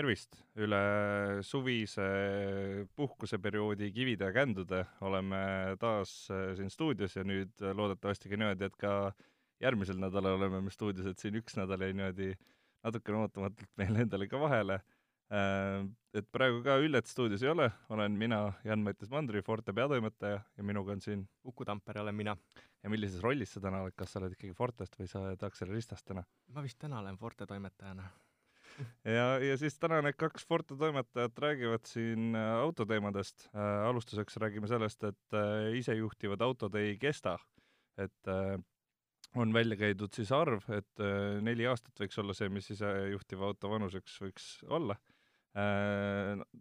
tervist! üle suvise puhkuseperioodi kivide ja kändude oleme taas äh, siin stuudios ja nüüd äh, loodetavasti ka niimoodi, et ka järgmisel nädalal oleme me stuudios, et siin üks nädal jäi niimoodi natukene ootamatult meile endale ka vahele. Äh, et praegu ka Üllet stuudios ei ole, olen mina, Jan-Mattias Mandri, Forte peatoimetaja ja minuga on siin Uku Tampere olen mina. ja millises rollis sa täna oled, kas sa oled ikkagi Fortest või sa oled Aksel Ristast täna? ma vist täna olen Forte toimetajana ja, ja siis täna need kaks Forte toimetajat räägivad siin äh, autoteemadest äh,. alustuseks räägime sellest, et äh, isejuhtivad autod ei kesta. et on välja käidud siis arv, et neli aastat võiks olla see, mis isejuhtiva auto vanuseks võiks olla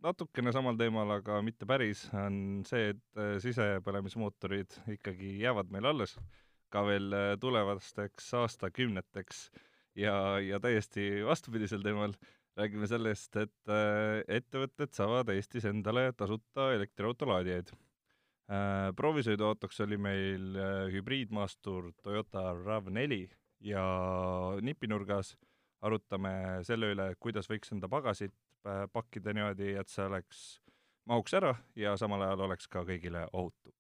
natukene samal teemal, aga mitte päris, on see, et sisepõlemismootorid ikkagi jäävad meil alles ka veel tulevasteks aastakümneteks ja, ja täiesti vastupidisel teemal räägime sellest, et äh, ettevõtted saavad Eestis endale tasuta elektriauto laadijaid äh,. proovisõiduautoks oli meil äh, hübriidmaastur Toyota RAV4 ja nipinurgas arutame selle üle, kuidas võiks enda pagasit pakkida niimoodi, et see oleks, mahuks ära ja samal ajal oleks ka kõigile ohutu.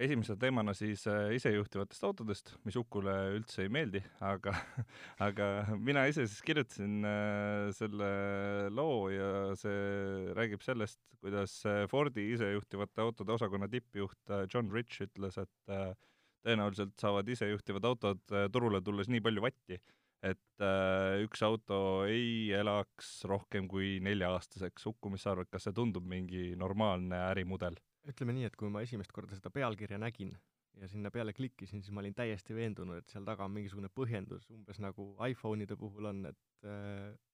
Esimese teemana siis äh, isejuhtivatest autodest, mis Ukule üldse ei meeldi, aga aga mina ise siis kirjutasin äh, selle loo ja see räägib sellest, kuidas äh, Fordi isejuhtivate autode osakonna tippjuht John Rich ütles, et tõenäoliselt saavad isejuhtivad autod turule tulles nii palju vatti, et üks auto ei elaks rohkem kui nelja-aastaseks. Uku, mis sa arvad, kas see tundub mingi normaalne ärimudel? Ütleme nii, et kui ma esimest korda seda pealkirja nägin ja sinna peale klikkisin, siis ma olin täiesti veendunud, et seal taga on mingisugune põhjendus, umbes nagu iPhone'ide puhul on, et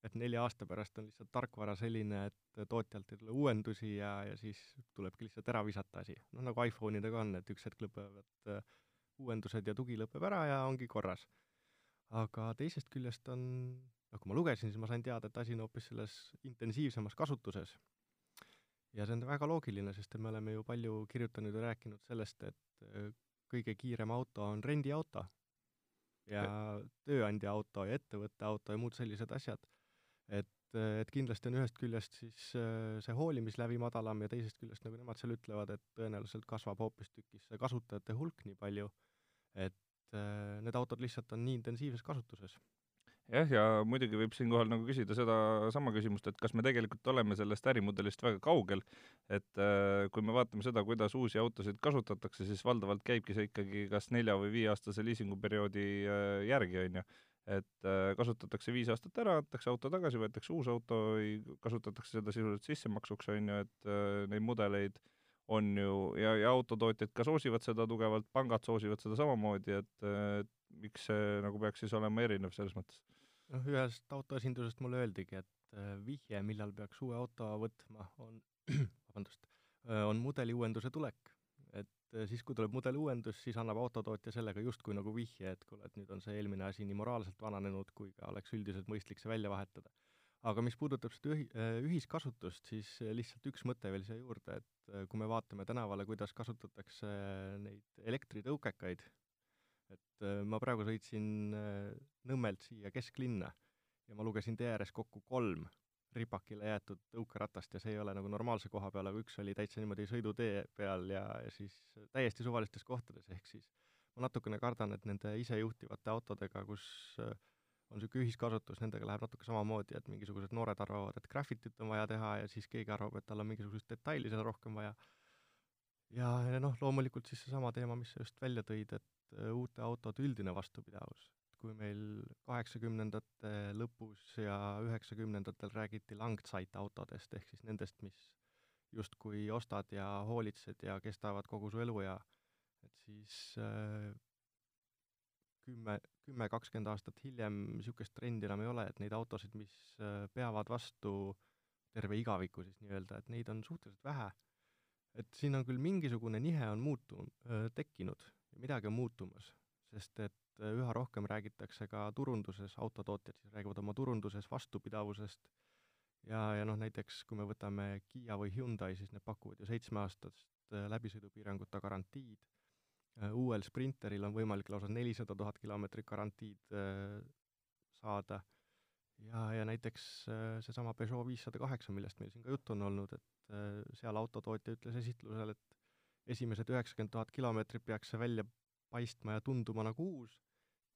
et nelja aasta pärast on lihtsalt tarkvara selline, et tootjalt ei tule uuendusi ja, ja siis tulebki lihtsalt ära visata asi. noh, nagu iPhone'idega on, et üks hetk lõpevad uuendused ja tugi lõpeb ära ja ongi korras. aga teisest küljest on, noh, kui ma lugesin, siis ma sain teada, et asi on hoopis selles intensiivsemas kasutuses ja see on väga loogiline, sest me oleme ju palju kirjutanud ja rääkinud sellest, et äh, kõige kiirem auto on rendiauto ja tööandja auto ja ettevõtte auto ja muud sellised asjad. et, äh, et kindlasti on ühest küljest siis äh, see hoolimislävi madalam ja teisest küljest, nagu nemad seal ütlevad, et tõenäoliselt kasvab hoopistükkis see kasutajate hulk nii palju, et need autod lihtsalt on nii intensiivses kasutuses jah, ja muidugi võib siinkohal nagu küsida sedasama küsimust, et kas me tegelikult oleme sellest ärimudelist väga kaugel, et äh, kui me vaatame seda, kuidas uusi autosid kasutatakse, siis valdavalt käibki see ikkagi kas nelja- või viieaastase liisinguperioodi äh, järgi, on ju. et äh, kasutatakse viis aastat ära, antakse auto tagasi, võetakse uus auto, kasutatakse seda sisuliselt sissemaksuks, on ju, et neid mudeleid on ju, ja, ja autotootjad ka soosivad seda tugevalt, pangad soosivad seda samamoodi, et, et miks see nagu peaks siis olema erinev selles mõttes noh, ühest autoesindusest mulle öeldigi, et äh, vihje, millal peaks uue auto võtma, on vabandust, äh, on mudeli uuenduse tulek. et äh, siis, kui tuleb mudeli uuendus, siis annab autotootja sellega justkui nagu vihje, et kuule, et nüüd on see eelmine asi nii moraalselt vananenud, kui ka oleks üldiselt mõistlik see välja vahetada. aga mis puudutab seda ühi-, ühiskasutust, siis lihtsalt üks mõte veel siia juurde, et kui me vaatame tänavale, kuidas kasutatakse neid elektritõukekaid, et äh, ma praegu sõitsin äh, Nõmmelt siia kesklinna ja ma lugesin tee ääres kokku kolm ripakile jäetud tõukeratast ja see ei ole nagu normaalse koha peal, aga üks oli täitsa niimoodi sõidutee peal ja, siis täiesti suvalistes kohtades, ehk siis ma natukene kardan, et nende isejuhtivate autodega, kus äh, on niisugune ühiskasutus, nendega läheb natuke samamoodi, et mingisugused noored arvavad, et graffitit on vaja teha ja siis keegi arvab, et tal on mingisugust detaili seal rohkem vaja. ja, noh, loomulikult siis seesama teema, mis sa just välja tõid, et uute autode üldine vastupidavus. kui meil kaheksakümnendate lõpus ja üheksakümnendatel räägiti Langzeit autodest, ehk siis nendest, mis justkui ostad ja hoolitsed ja kestavad kogu su eluea, et siis äh, kümme, kümme, kakskümmend aastat hiljem niisugust trendi enam ei ole, et neid autosid, mis äh, peavad vastu terve igaviku siis nii-öelda, et neid on suhteliselt vähe. et siin on küll mingisugune nihe on muutu-, tekkinud midagi on muutumas, sest et äh, üha rohkem räägitakse ka turunduses, autotootjad siis räägivad oma turunduses vastupidavusest ja, ja noh, näiteks kui me võtame Kiia või Hyundai, siis need pakuvad ju seitsmeaastast äh, läbisõidupiiranguta garantiid, äh, uuel Sprinteril on võimalik lausa nelisada tuhat kilomeetrit garantiid saada. Ja, ja näiteks seesama Peugeot viissada kaheksa, millest meil siin ka juttu on olnud, et seal autotootja ütles esitlusel, et esimesed üheksakümmend tuhat kilomeetrit peaks see välja paistma ja tunduma nagu uus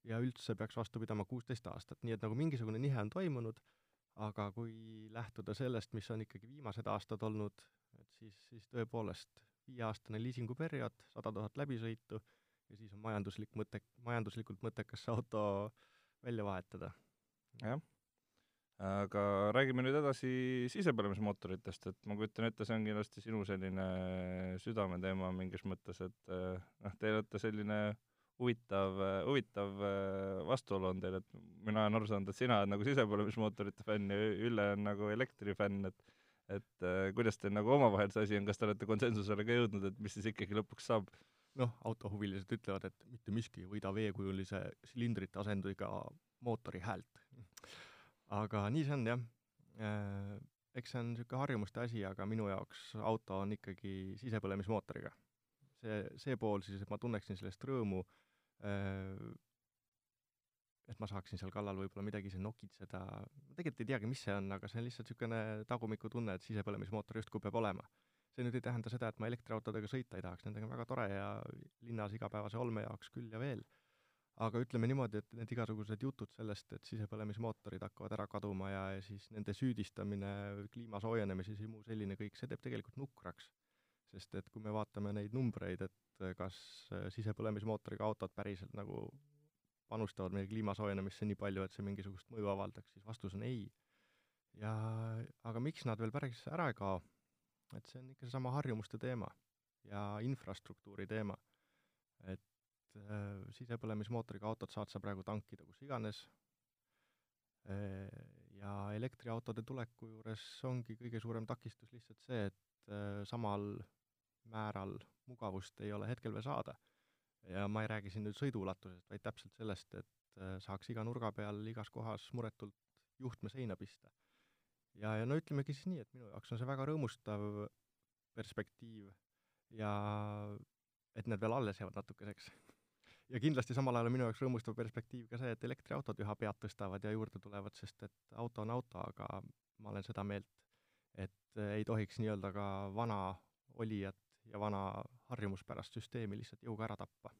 ja üldse peaks vastu pidama kuusteist aastat, nii et nagu mingisugune nihe on toimunud, aga kui lähtuda sellest, mis on ikkagi viimased aastad olnud, et siis, siis tõepoolest viieaastane liisinguperiood, sada tuhat läbisõitu ja siis on majanduslik mõte, majanduslikult mõttekas see auto välja vahetada. jah, aga räägime nüüd edasi sisepõlemismootoritest, et ma kujutan ette, see on kindlasti sinu selline südameteema mingis mõttes, et noh, te olete selline huvitav, huvitav äh, vastuolu on teil, et mina olen aru saanud, et sina oled nagu sisepõlemismootorite fänn ja Ülle on nagu elektrifänn, et et kuidas teil nagu omavahel see asi on, kas te olete konsensusele ka jõudnud, et mis siis ikkagi lõpuks saab? noh, autohuvilised ütlevad, et mitte miski ei võida veekujulise silindrite asendiga mootori häält. Aga nii see on jah. Äh, eks see on niisugune harjumuste asi, aga minu jaoks auto on ikkagi sisepõlemismootoriga. see, see pool siis, et ma tunneksin sellest rõõmu äh, et ma saaksin seal kallal võib-olla midagi seal nokitseda, tegelikult ei teagi, mis see on, aga see on lihtsalt niisugune tagumikutunne, et sisepõlemismootor justkui peab olema. see nüüd ei tähenda seda, et ma elektriautodega sõita ei tahaks, nendega on väga tore ja linnas igapäevase olme jaoks küll ja veel. Aga ütleme niimoodi, et need igasugused jutud sellest, et sisepõlemismootorid hakkavad ära kaduma ja, ja siis nende süüdistamine kliima soojenemises ja muu selline kõik, see teeb tegelikult nukraks sest et kui me vaatame neid numbreid, et kas sisepõlemismootoriga autod päriselt nagu panustavad meie kliima soojenemisse nii palju, et see mingisugust mõju avaldaks, siis vastus on ei. ja aga miks nad veel päris ära ei kao? et see on ikka seesama harjumuste teema ja infrastruktuuri teema. et äh, sisepõlemismootoriga autot saad sa praegu tankida kus iganes äh,, ja elektriautode tuleku juures ongi kõige suurem takistus lihtsalt see, et äh, samal määral mugavust ei ole hetkel veel saada. ja ma ei räägi siin nüüd sõiduulatusest, vaid täpselt sellest, et saaks iga nurga peal igas kohas muretult juhtme seina pista. ja, ja no ütlemegi siis nii, et minu jaoks on see väga rõõmustav perspektiiv ja et need veel alles jäävad natukeseks. Ja kindlasti samal ajal on minu jaoks rõõmustav perspektiiv ka see, et elektriautod üha pead tõstavad ja juurde tulevad, sest et auto on auto, aga ma olen seda meelt, et ei tohiks nii-öelda ka vana olijat ja vana harjumuspärast süsteemi lihtsalt jõuga ära tappa.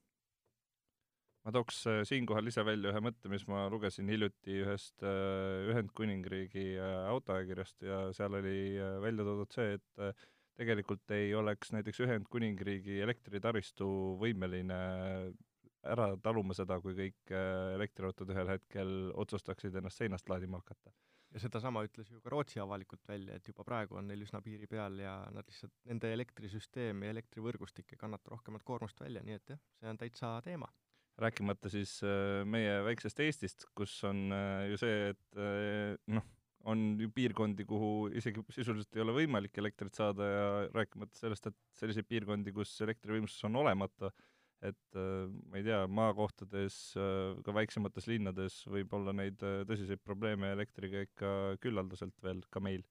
ma tooks äh, siinkohal ise välja ühe mõtte, mis ma lugesin hiljuti ühest äh, Ühendkuningriigi äh, autoajakirjast ja seal oli välja toodud see, et tegelikult ei oleks näiteks Ühendkuningriigi elektritaristu võimeline ära taluma seda, kui kõik elektriautod ühel hetkel otsustaksid ennast seinast laadima hakata ja sedasama ütles ju ka Rootsi avalikult välja, et juba praegu on neil üsna piiri peal ja nad lihtsalt, nende elektrisüsteem ja elektrivõrgustik ei kannata rohkemat koormust välja, nii et jah, see on täitsa teema. rääkimata siis äh, meie väiksest Eestist, kus on äh, ju see, et äh, noh, on ju piirkondi, kuhu isegi sisuliselt ei ole võimalik elektrit saada ja rääkimata sellest, et selliseid piirkondi, kus elektrivõimsus on olemata, et äh, ma ei tea, maakohtades, äh, ka väiksemates linnades võib olla neid äh, tõsiseid probleeme elektriga ikka küllaldaselt veel ka meil.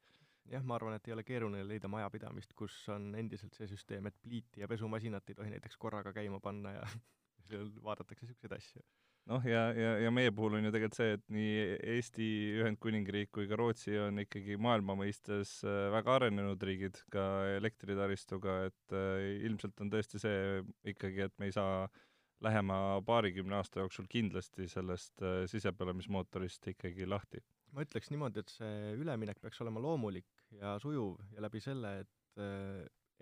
jah, ma arvan, et ei ole keeruline leida majapidamist, kus on endiselt see süsteem, et pliiti ja pesumasinat ei tohi näiteks korraga käima panna ja seal vaadatakse niisuguseid asju noh, ja, ja, ja meie puhul on ju tegelikult see, et nii Eesti, Ühendkuningriik kui ka Rootsi on ikkagi maailma mõistes äh, väga arenenud riigid ka elektritaristuga, et äh, ilmselt on tõesti see ikkagi, et me ei saa lähema paarikümne aasta jooksul kindlasti sellest äh, sisepõlemismootorist ikkagi lahti. ma ütleks niimoodi, et see üleminek peaks olema loomulik ja sujuv ja läbi selle, et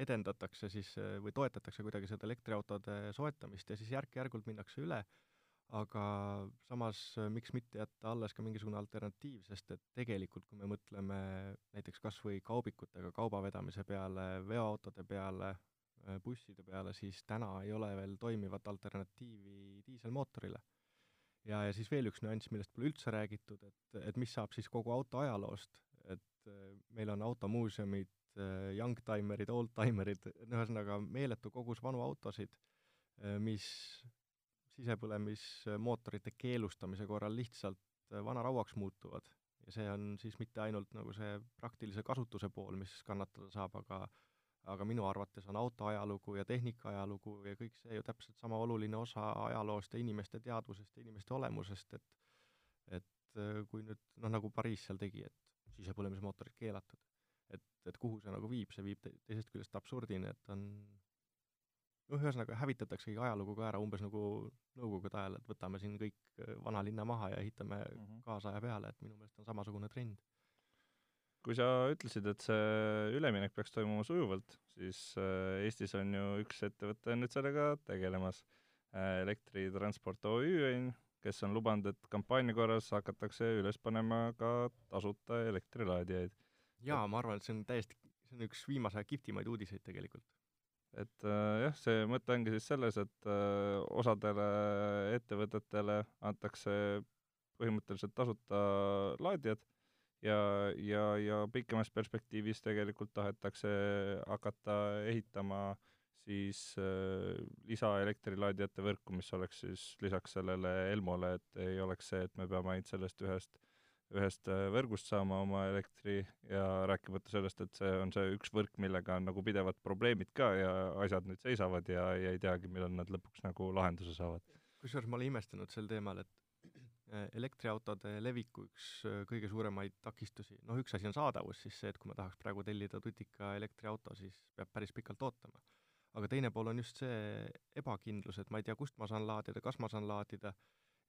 edendatakse siis või toetatakse kuidagi seda elektriautode soetamist ja siis järk-järgult minnakse üle aga samas äh, miks mitte jätta alles ka mingisugune alternatiiv, sest et tegelikult, kui me mõtleme näiteks kas või kaubikutega kauba vedamise peale, veoautode peale, äh, busside peale, siis täna ei ole veel toimivat alternatiivi diiselmootorile. ja, ja siis veel üks nüanss, millest pole üldse räägitud, et, et mis saab siis kogu auto ajaloost, et äh, meil on automuuseumid, youngtimerid, oldtimerid, ühesõnaga meeletu kogus vanu autosid, mis sisepõlemismootorite keelustamise korral lihtsalt äh, vanarauaks muutuvad. ja see on siis mitte ainult nagu see praktilise kasutuse pool, mis kannatada saab, aga aga minu arvates on auto ajalugu ja tehnika ajalugu ja kõik see ju täpselt sama oluline osa ajaloost ja inimeste teadvusest ja inimeste olemusest, et et äh, kui nüüd noh, nagu Pariis seal tegi, et sisepõlemismootorid keelatud, et, et kuhu see nagu viib, see viib te teisest küljest absurdini, et on noh, ühesõnaga hävitataksegi ajalugu ka ära, umbes nagu Nõukogude ajal, et võtame siin kõik äh, vanalinna maha ja ehitame mm -hmm. kaasaja peale, et minu meelest on samasugune trend. kui sa ütlesid, et see üleminek peaks toimuma sujuvalt, siis äh, Eestis on ju üks ettevõte nüüd sellega tegelemas, äh, Elektritransport OÜ on kes on lubanud, et kampaania korras hakatakse üles panema ka tasuta elektrilaadijaid. jaa, ma arvan, et see on täiesti, see on üks viimase aja kihvtimaid uudiseid tegelikult et äh, jah, see mõte ongi siis selles, et äh, osadele ettevõtetele antakse põhimõtteliselt tasuta laadijad ja, ja, ja pikemas perspektiivis tegelikult tahetakse hakata ehitama siis äh, lisaelektrilaadijate võrku, mis oleks siis lisaks sellele Elmole, et ei oleks see, et me peame ainult sellest ühest äh, ühest äh, võrgust saama oma elektri ja rääkimata sellest, et see on see üks võrk, millega on nagu pidevad probleemid ka ja asjad nüüd seisavad ja, ja ei teagi, millal nad lõpuks nagu lahenduse saavad. kusjuures ma olen imestanud sel teemal, et äh, elektriautode leviku üks äh, kõige suuremaid takistusi, noh, üks asi on saadavus, siis see, et kui ma tahaks praegu tellida tutika elektriauto, siis peab päris pikalt ootama. aga teine pool on just see ebakindlus, et ma ei tea, kust ma saan laadida, kas ma saan laadida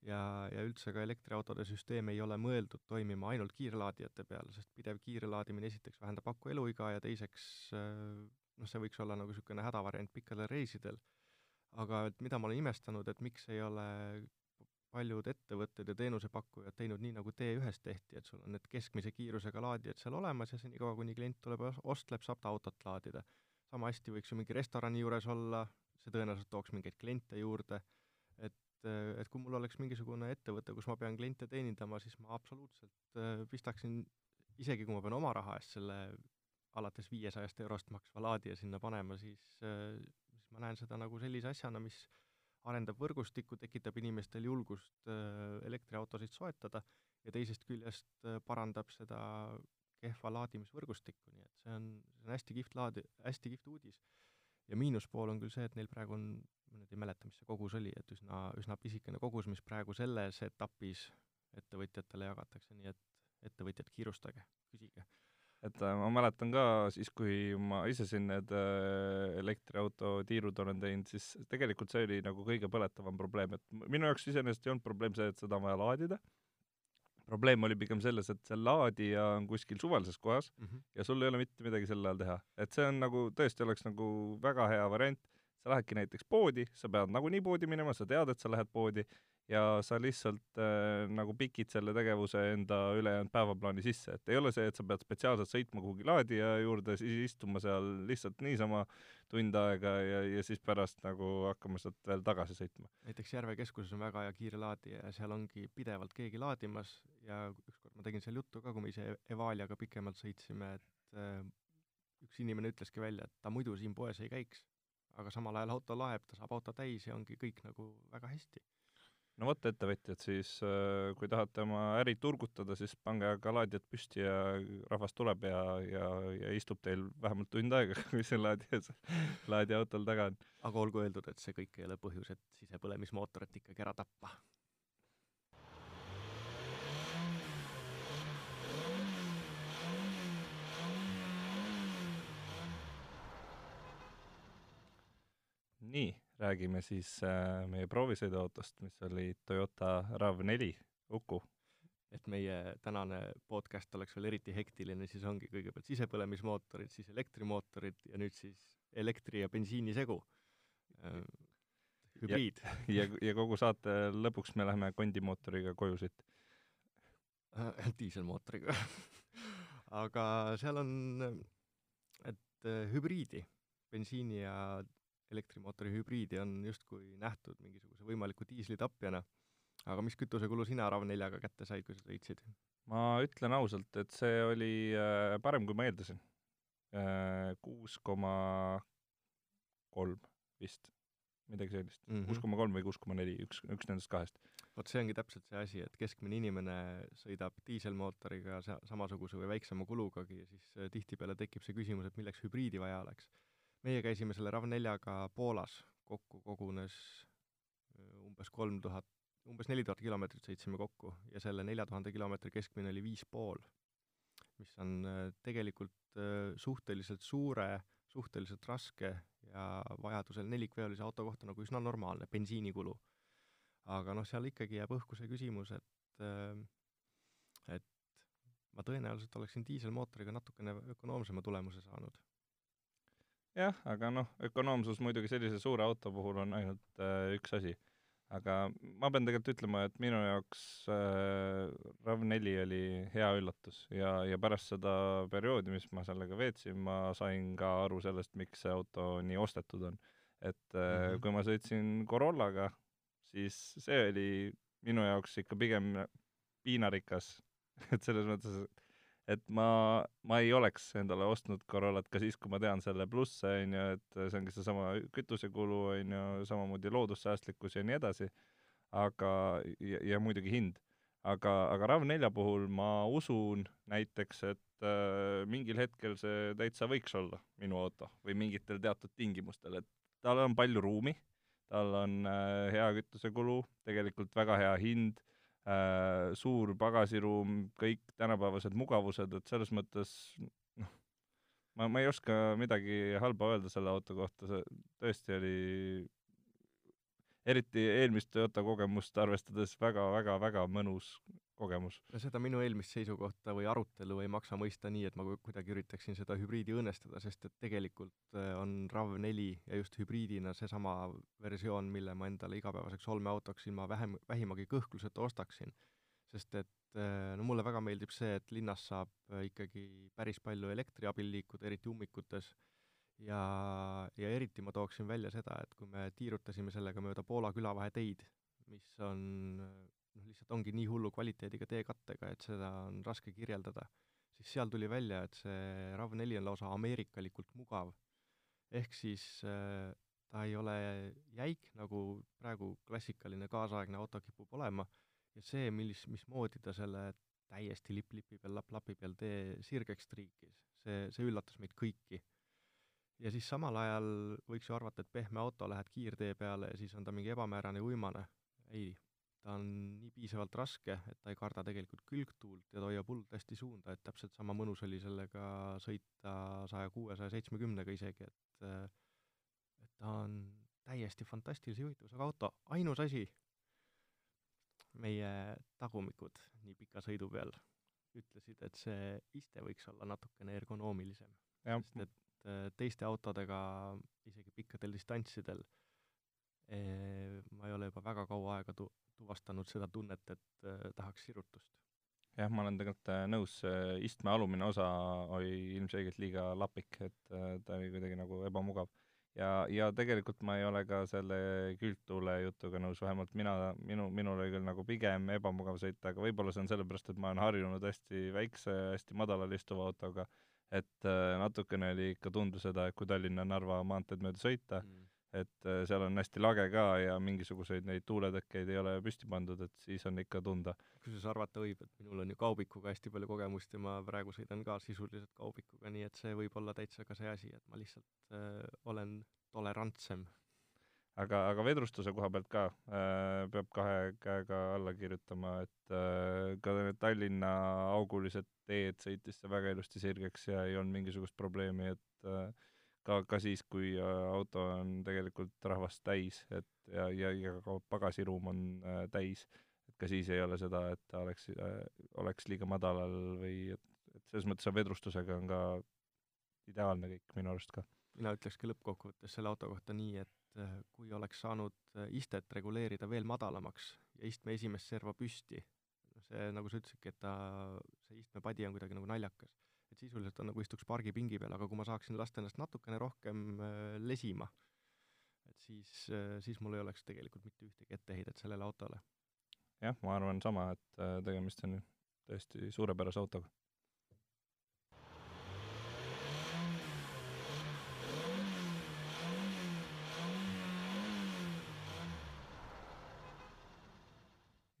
ja, ja üldse ka elektriautode süsteem ei ole mõeldud toimima ainult kiirlaadijate peal, sest pidev kiirlaadimine esiteks vähendab aku eluiga ja teiseks noh, see võiks olla nagu niisugune hädavariant pikkadel reisidel. aga et mida ma olen imestanud, et miks ei ole paljud ettevõtted ja teenusepakkujad teinud nii, nagu T1-s tehti, et sul on need keskmise kiirusega laadijad seal olemas ja senikaua, kuni klient tuleb ja ostleb, saab ta autot laadida. sama hästi võiks ju mingi restorani juures olla, see tõenäoliselt tooks mingeid kliente juurde, et et, et kui mul oleks mingisugune ettevõte, kus ma pean kliente teenindama, siis ma absoluutselt äh, pistaksin, isegi kui ma pean oma raha eest selle alates viiesajast eurost maksva laadija sinna panema, siis, äh, siis ma näen seda nagu sellise asjana, mis arendab võrgustikku, tekitab inimestel julgust äh, elektriautosid soetada ja teisest küljest parandab seda kehva laadimisvõrgustikku, nii et see on, see on hästi kihvt laadi, hästi kihvt uudis. ja miinuspool on küll see, et neil praegu on ma nüüd ei mäleta, mis see kogus oli, et üsna, üsna pisikene kogus, mis praegu selles etapis ettevõtjatele jagatakse, nii et ettevõtjad, kiirustage, küsige. et äh, ma mäletan ka siis, kui ma ise siin need äh, elektriauto tiirud olen teinud, siis tegelikult see oli nagu kõige põletavam probleem, et minu jaoks iseenesest ei olnud probleem see, et seda on vaja laadida, probleem oli pigem selles, et see laadija on kuskil suvalises kohas mm -hmm. ja sul ei ole mitte midagi sel ajal teha. et see on nagu, tõesti oleks nagu väga hea variant sa lähedki näiteks poodi, sa pead nagunii poodi minema, sa tead, et sa lähed poodi ja sa lihtsalt äh, nagu pikid selle tegevuse enda ülejäänud päevaplaani sisse, et ei ole see, et sa pead spetsiaalselt sõitma kuhugi laadija juurde, siis istuma seal lihtsalt niisama tund aega ja, ja siis pärast nagu hakkama sealt veel tagasi sõitma. näiteks Järve keskuses on väga hea kiire laadija ja seal ongi pidevalt keegi laadimas ja ükskord ma tegin seal juttu ka, kui me ise Evaliaga pikemalt sõitsime, et äh, üks inimene ütleski välja, et ta muidu siin poes ei käiks aga samal ajal auto laeb, ta saab auto täis ja ongi kõik nagu väga hästi. no vot, ettevõtjad siis, äh, kui tahate oma äri turgutada, siis pange aga laadijad püsti ja rahvas tuleb ja, ja, ja istub teil vähemalt tund aega, kui see laadija, laadija autol taga on. aga olgu öeldud, et see kõik ei ole põhjus, et sisepõlemismootorit ikkagi ära tappa nii, räägime siis äh, meie proovisõiduautost, mis oli Toyota RAV4 Uku. et meie tänane podcast oleks veel eriti hektiline, siis ongi kõigepealt sisepõlemismootorid, siis elektrimootorid ja nüüd siis elektri ja bensiini segu äh,. hübriid. ja, ja, ja kogu saate lõpuks me läheme kondimootoriga koju siit äh,. diiselmootoriga aga seal on, et äh, hübriidi, bensiini ja elektrimootori hübriidi on justkui nähtud mingisuguse võimaliku diislitapjana. aga mis kütusekulu sina RAV4-ga kätte said, kui sa sõitsid? ma ütlen ausalt, et see oli äh, parem, kui ma eeldasin. Äh, kuus koma kolm vist, midagi sellist. Mhm. kuus koma kolm või kuus koma neli, üks, üks nendest kahest. vot see ongi täpselt see asi, et keskmine inimene sõidab diiselmootoriga sa-, samasuguse või väiksema kulugagi ja siis äh, tihtipeale tekib see küsimus, et milleks hübriidi vaja oleks. Meie käisime selle RAV4-ga Poolas, kokku kogunes umbes kolm tuhat, umbes neli tuhat kilomeetrit sõitsime kokku ja selle nelja tuhande kilomeetri keskmine oli viis pool, mis on tegelikult suhteliselt suure, suhteliselt raske ja vajadusel nelikveolise auto kohta nagu üsna normaalne bensiinikulu aga noh, seal ikkagi jääb õhku see küsimus, et et ma tõenäoliselt oleksin diiselmootoriga natukene ökonoomsema tulemuse saanud. Jah, aga noh, ökonoomsus muidugi sellise suure auto puhul on ainult äh, üks asi. aga ma pean tegelikult ütlema, et minu jaoks äh, RAV4 oli hea üllatus ja, ja pärast seda perioodi, mis ma sellega veetsin, ma sain ka aru sellest, miks see auto nii ostetud on. et äh, mm -hmm. kui ma sõitsin Corollaga siis see oli minu jaoks ikka pigem piinarikas et selles mõttes, et ma, ma ei oleks endale ostnud Corollat ka siis, kui ma tean selle plusse, on ju, et see ongi seesama kütusekulu, on ju, samamoodi loodussäästlikkus ja nii edasi, aga, ja, ja muidugi hind. aga, aga RAV4 puhul ma usun näiteks, et äh, mingil hetkel see täitsa võiks olla minu auto või mingitel teatud tingimustel, et tal on palju ruumi tal on äh, hea kütusekulu, tegelikult väga hea hind suur pagasiruum, kõik tänapäevased mugavused, et selles mõttes noh, ma, ma ei oska midagi halba öelda selle auto kohta, see tõesti oli eriti eelmist Toyota kogemust arvestades väga-väga-väga mõnus kogemus. no seda minu eelmist seisukohta või arutelu ei maksa mõista nii, et ma kuidagi üritaksin seda hübriidi õõnestada, sest et tegelikult äh, on RAV4 ja just hübriidina seesama versioon, mille ma endale igapäevaseks olmeautoks ilma vähem, vähimagi kõhkluseta ostaksin. sest et äh, no mulle väga meeldib see, et linnas saab äh, ikkagi päris palju elektri abil liikuda, eriti ummikutes ja, ja eriti ma tooksin välja seda, et kui me tiirutasime sellega mööda Poola külavaheteid, mis on noh, lihtsalt ongi nii hullu kvaliteediga teekattega, et seda on raske kirjeldada, siis seal tuli välja, et see RAV4 on lausa ameerikalikult mugav. ehk siis äh, ta ei ole jäik, nagu praegu klassikaline kaasaegne auto kipub olema, ja see, millis, mismoodi ta selle täiesti lipp-lipi peal, lapp-lapi peal tee sirgeks triikis, see, see üllatas meid kõiki ja siis samal ajal võiks ju arvata, et pehme auto, lähed kiirtee peale ja siis on ta mingi ebamäärane ja uimane. ei, ta on nii piisavalt raske, et ta ei karda tegelikult külgtuult ja ta hoiab hullult hästi suunda, et täpselt sama mõnus oli sellega sõita saja kuue, saja seitsmekümnega isegi, et et ta on täiesti fantastilise juhitavusega auto, ainus asi, meie tagumikud nii pika sõidu peal ütlesid, et see iste võiks olla natukene ergonoomilisem. äh, teiste autodega isegi pikkadel distantsidel eh, ma ei ole juba väga kaua aega tu-, tuvastanud seda tunnet, et eh, tahaks sirutust. jah, ma olen tegelikult äh, nõus, istme alumine osa oli ilmselgelt liiga lapik, et ta oli kuidagi nagu ebamugav. ja, ja tegelikult ma ei ole ka selle külgtuule jutuga nõus, vähemalt mina, minu, minul oli küll nagu pigem ebamugav sõita, aga võib-olla see on sellepärast, et ma olen harjunud hästi väikse, hästi madalal istuva autoga et äh, natukene oli ikka tunda seda, et kui Tallinna-Narva maanteed mööda sõita mm., et äh, seal on hästi lage ka ja mingisuguseid neid tuuletõkkeid ei ole püsti pandud, et siis on ikka tunda. kusjuures arvata võib, et minul on ju kaubikuga hästi palju kogemust ja ma praegu sõidan ka sisuliselt kaubikuga, nii et see võib olla täitsa ka see asi, et ma lihtsalt äh, olen tolerantsem aga, aga vedrustuse koha pealt ka äh, peab kahe käega alla kirjutama, et äh, ka Tallinna augulised teed sõitis see väga ilusti sirgeks ja ei olnud mingisugust probleemi, et äh, ka, ka siis, kui äh, auto on tegelikult rahvast täis, et ja, ja, ja ka pagasiruum on äh, täis, et ka siis ei ole seda, et ta oleks äh,, oleks liiga madalal või et, et selles mõttes vedrustusega on ka ideaalne kõik minu arust ka. mina ütlekski lõppkokkuvõttes selle auto kohta nii, et äh, kui oleks saanud äh, istet reguleerida veel madalamaks ja istme esimest serva püsti, see, nagu sa ütlesidki, et ta, see istmepadi on kuidagi nagu naljakas. et sisuliselt on nagu istuks pargipingi peal, aga kui ma saaksin lasta ennast natukene rohkem äh, lesima, et siis, siis mul ei oleks tegelikult mitte ühtegi etteheidet sellele autole. jah, ma arvan sama, et tegemist on tõesti suurepärase autoga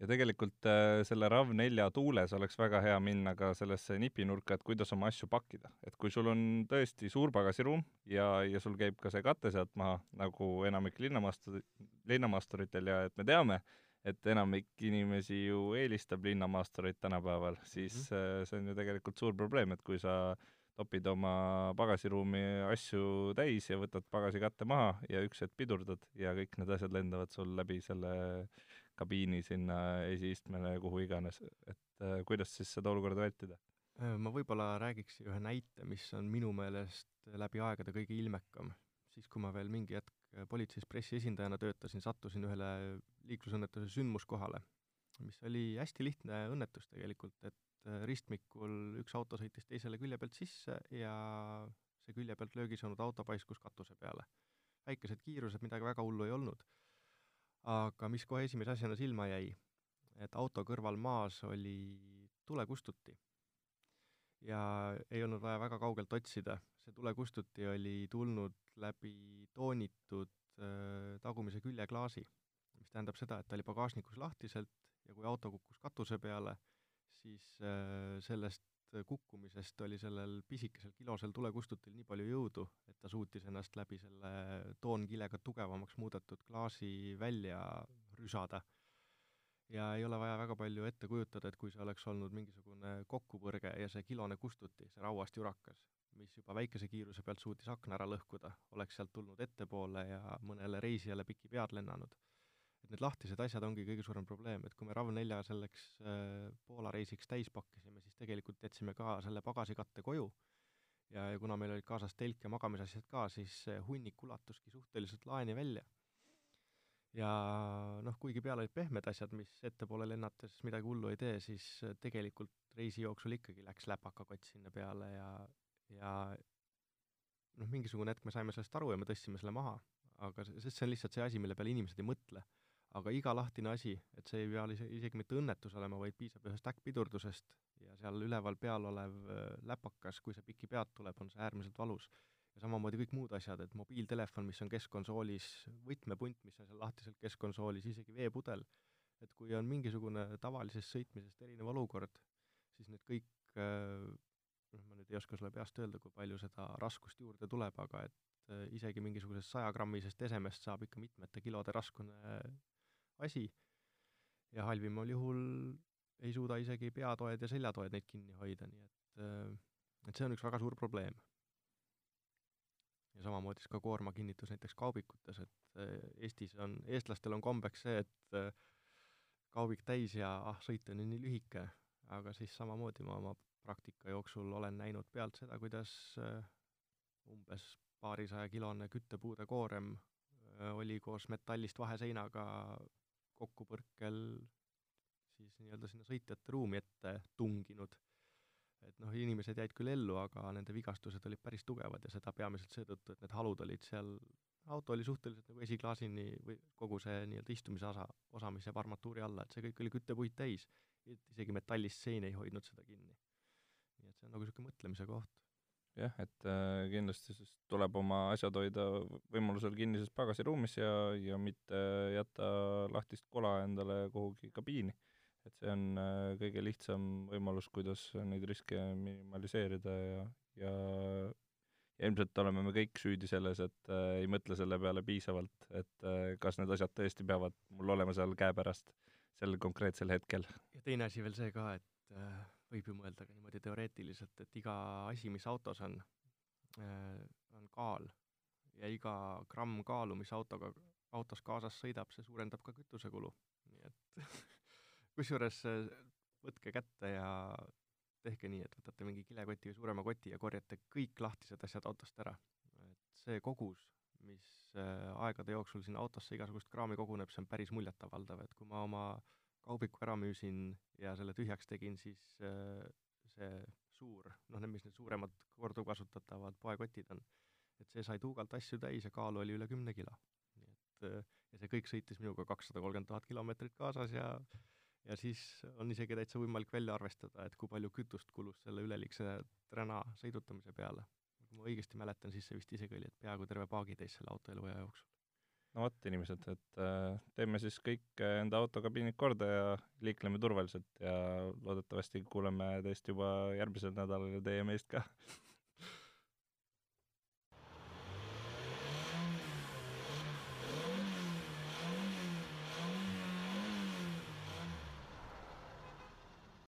ja tegelikult äh, selle RAV4 tuules oleks väga hea minna ka sellesse nipinurka, et kuidas oma asju pakkida. et kui sul on tõesti suur pagasiruum ja, ja sul käib ka see kate sealt maha, nagu enamik linnamaastur, linnamaasturitel ja et me teame, et enamik inimesi ju eelistab linnamaastureid tänapäeval, siis mm -hmm. see on ju tegelikult suur probleem, et kui sa topid oma pagasiruumi asju täis ja võtad pagasikatte maha ja üks hetk pidurdad ja kõik need asjad lendavad sul läbi selle kabiini sinna esiistmele, kuhu iganes, et äh, kuidas siis seda olukorda vältida? Äh, ma võib-olla räägiks ühe näite, mis on minu meelest läbi aegade kõige ilmekam. siis, kui ma veel mingi hetk äh, politseis pressiesindajana töötasin, sattusin ühele liiklusõnnetuse sündmuskohale, mis oli hästi lihtne õnnetus tegelikult, et ristmikul üks auto sõitis teisele külje pealt sisse ja see külje pealt löögi saanud auto paiskus katuse peale. väikesed kiirused, midagi väga hullu ei olnud aga mis kohe esimese asjana silma jäi, et auto kõrval maas oli tulekustuti. ja ei olnud vaja väga kaugelt otsida, see tulekustuti oli tulnud läbi toonitud äh, tagumise küljeklaasi, mis tähendab seda, et ta oli pagasnikus lahtiselt ja kui auto kukkus katuse peale, siis äh, sellest kukkumisest oli sellel pisikesel kilosel tulekustutil nii palju jõudu, et ta suutis ennast läbi selle toonkilega tugevamaks muudetud klaasi välja rüsada. ja ei ole vaja väga palju ette kujutada, et kui see oleks olnud mingisugune kokkupõrge ja see kilone kustuti, see rauast jurakas, mis juba väikese kiiruse pealt suutis akna ära lõhkuda, oleks sealt tulnud ettepoole ja mõnele reisijale piki pead lennanud need lahtised asjad ongi kõige suurem probleem, et kui me RAV4 selleks äh, Poola reisiks täis pakkisime, siis tegelikult jätsime ka selle pagasikatte koju. Ja, ja kuna meil olid kaasas telk ja magamisasjad ka, siis hunnik ulatuski suhteliselt laeni välja. ja noh, kuigi peal olid pehmed asjad, mis ettepoole lennates midagi hullu ei tee, siis tegelikult reisi jooksul ikkagi läks läpakakott sinna peale ja, ja noh, mingisugune hetk me saime sellest aru ja me tõstsime selle maha, aga sest see on lihtsalt see asi, mille peale inimesed ei mõtle aga iga lahtine asi, et see ei pea isegi mitte õnnetus olema, vaid piisab ühest äkkpidurdusest ja seal üleval peal olev äh, läpakas, kui see piki pealt tuleb, on see äärmiselt valus. ja samamoodi kõik muud asjad, et mobiiltelefon, mis on keskkonsoolis, võtmepunt, mis on seal lahtiselt keskkonsoolis, isegi veepudel, et kui on mingisugune tavalisest sõitmisest erinev olukord, siis need kõik äh, noh, ma nüüd ei oska sulle peast öelda, kui palju seda raskust juurde tuleb, aga et äh, isegi mingisugusest sajagrammisest esemest saab ikka mitmete kilode raskune asi ja halvimal juhul ei suuda isegi peatoed ja seljatoed neid kinni hoida, nii et äh, et see on üks väga suur probleem. ja samamoodi siis ka koormakinnitus näiteks kaubikutes, et äh, Eestis on, eestlastel on kombeks see, et äh, kaubik täis ja ah, sõit on ju nii lühike, aga siis samamoodi ma oma praktika jooksul olen näinud pealt seda, kuidas umbes paarisaja kilone küttepuude koorem oli koos metallist vaheseinaga kokkupõrkel siis nii-öelda sinna sõitjate ruumi ette tunginud. et noh, inimesed jäid küll ellu, aga nende vigastused olid päris tugevad ja seda peamiselt seetõttu, et need halud olid seal, auto oli suhteliselt nagu esiklaasini või kogu see nii-öelda istumise osa, osa, mis jääb armatuuri alla, et see kõik oli küttepuid täis. et isegi metallist sein ei hoidnud seda kinni. nii et see on nagu niisugune mõtlemise koht jah, et äh, kindlasti siis tuleb oma asjad hoida võimalusel kinnises pagasiruumis ja, ja mitte jätta lahtist kola endale kuhugi kabiini. et see on äh, kõige lihtsam võimalus, kuidas neid riske minimaliseerida ja, ja ja ilmselt oleme me kõik süüdi selles, et äh, ei mõtle selle peale piisavalt, et äh, kas need asjad tõesti peavad mul olema seal käepärast sel konkreetsel hetkel. ja teine asi veel see ka, et äh, võib ju mõelda ka niimoodi teoreetiliselt, et iga asi, mis autos on, äh, on kaal ja iga gramm kaalu, mis autoga, autos kaasas sõidab, see suurendab ka kütusekulu. nii et kusjuures äh, võtke kätte ja tehke nii, et võtate mingi kilekoti või suurema koti ja korjate kõik lahtised asjad autost ära. et see kogus, mis äh, aegade jooksul sinna autosse igasugust kraami koguneb, see on päris muljetavaldav, et kui ma oma äh, kaubiku ära müüsin ja selle tühjaks tegin, siis äh, see suur, noh, need, mis need suuremad korduvkasutatavad poekotid on, et see sai tuugalt asju täis ja kaalu oli üle kümne kilo. nii et äh, ja see kõik sõitis minuga kakssada kolmkümmend tuhat kilomeetrit kaasas ja ja siis on isegi täitsa võimalik välja arvestada, et kui palju kütust kulus selle üleliigse träna sõidutamise peale. kui ma õigesti mäletan, siis see vist isegi oli, et peaaegu terve paagitäis selle auto eluea jooksul. No vot, inimesed, et äh, teeme siis kõik enda autokabiinid korda ja liikleme turvaliselt ja loodetavasti kuuleme teist juba järgmisel nädalal ja teie meist ka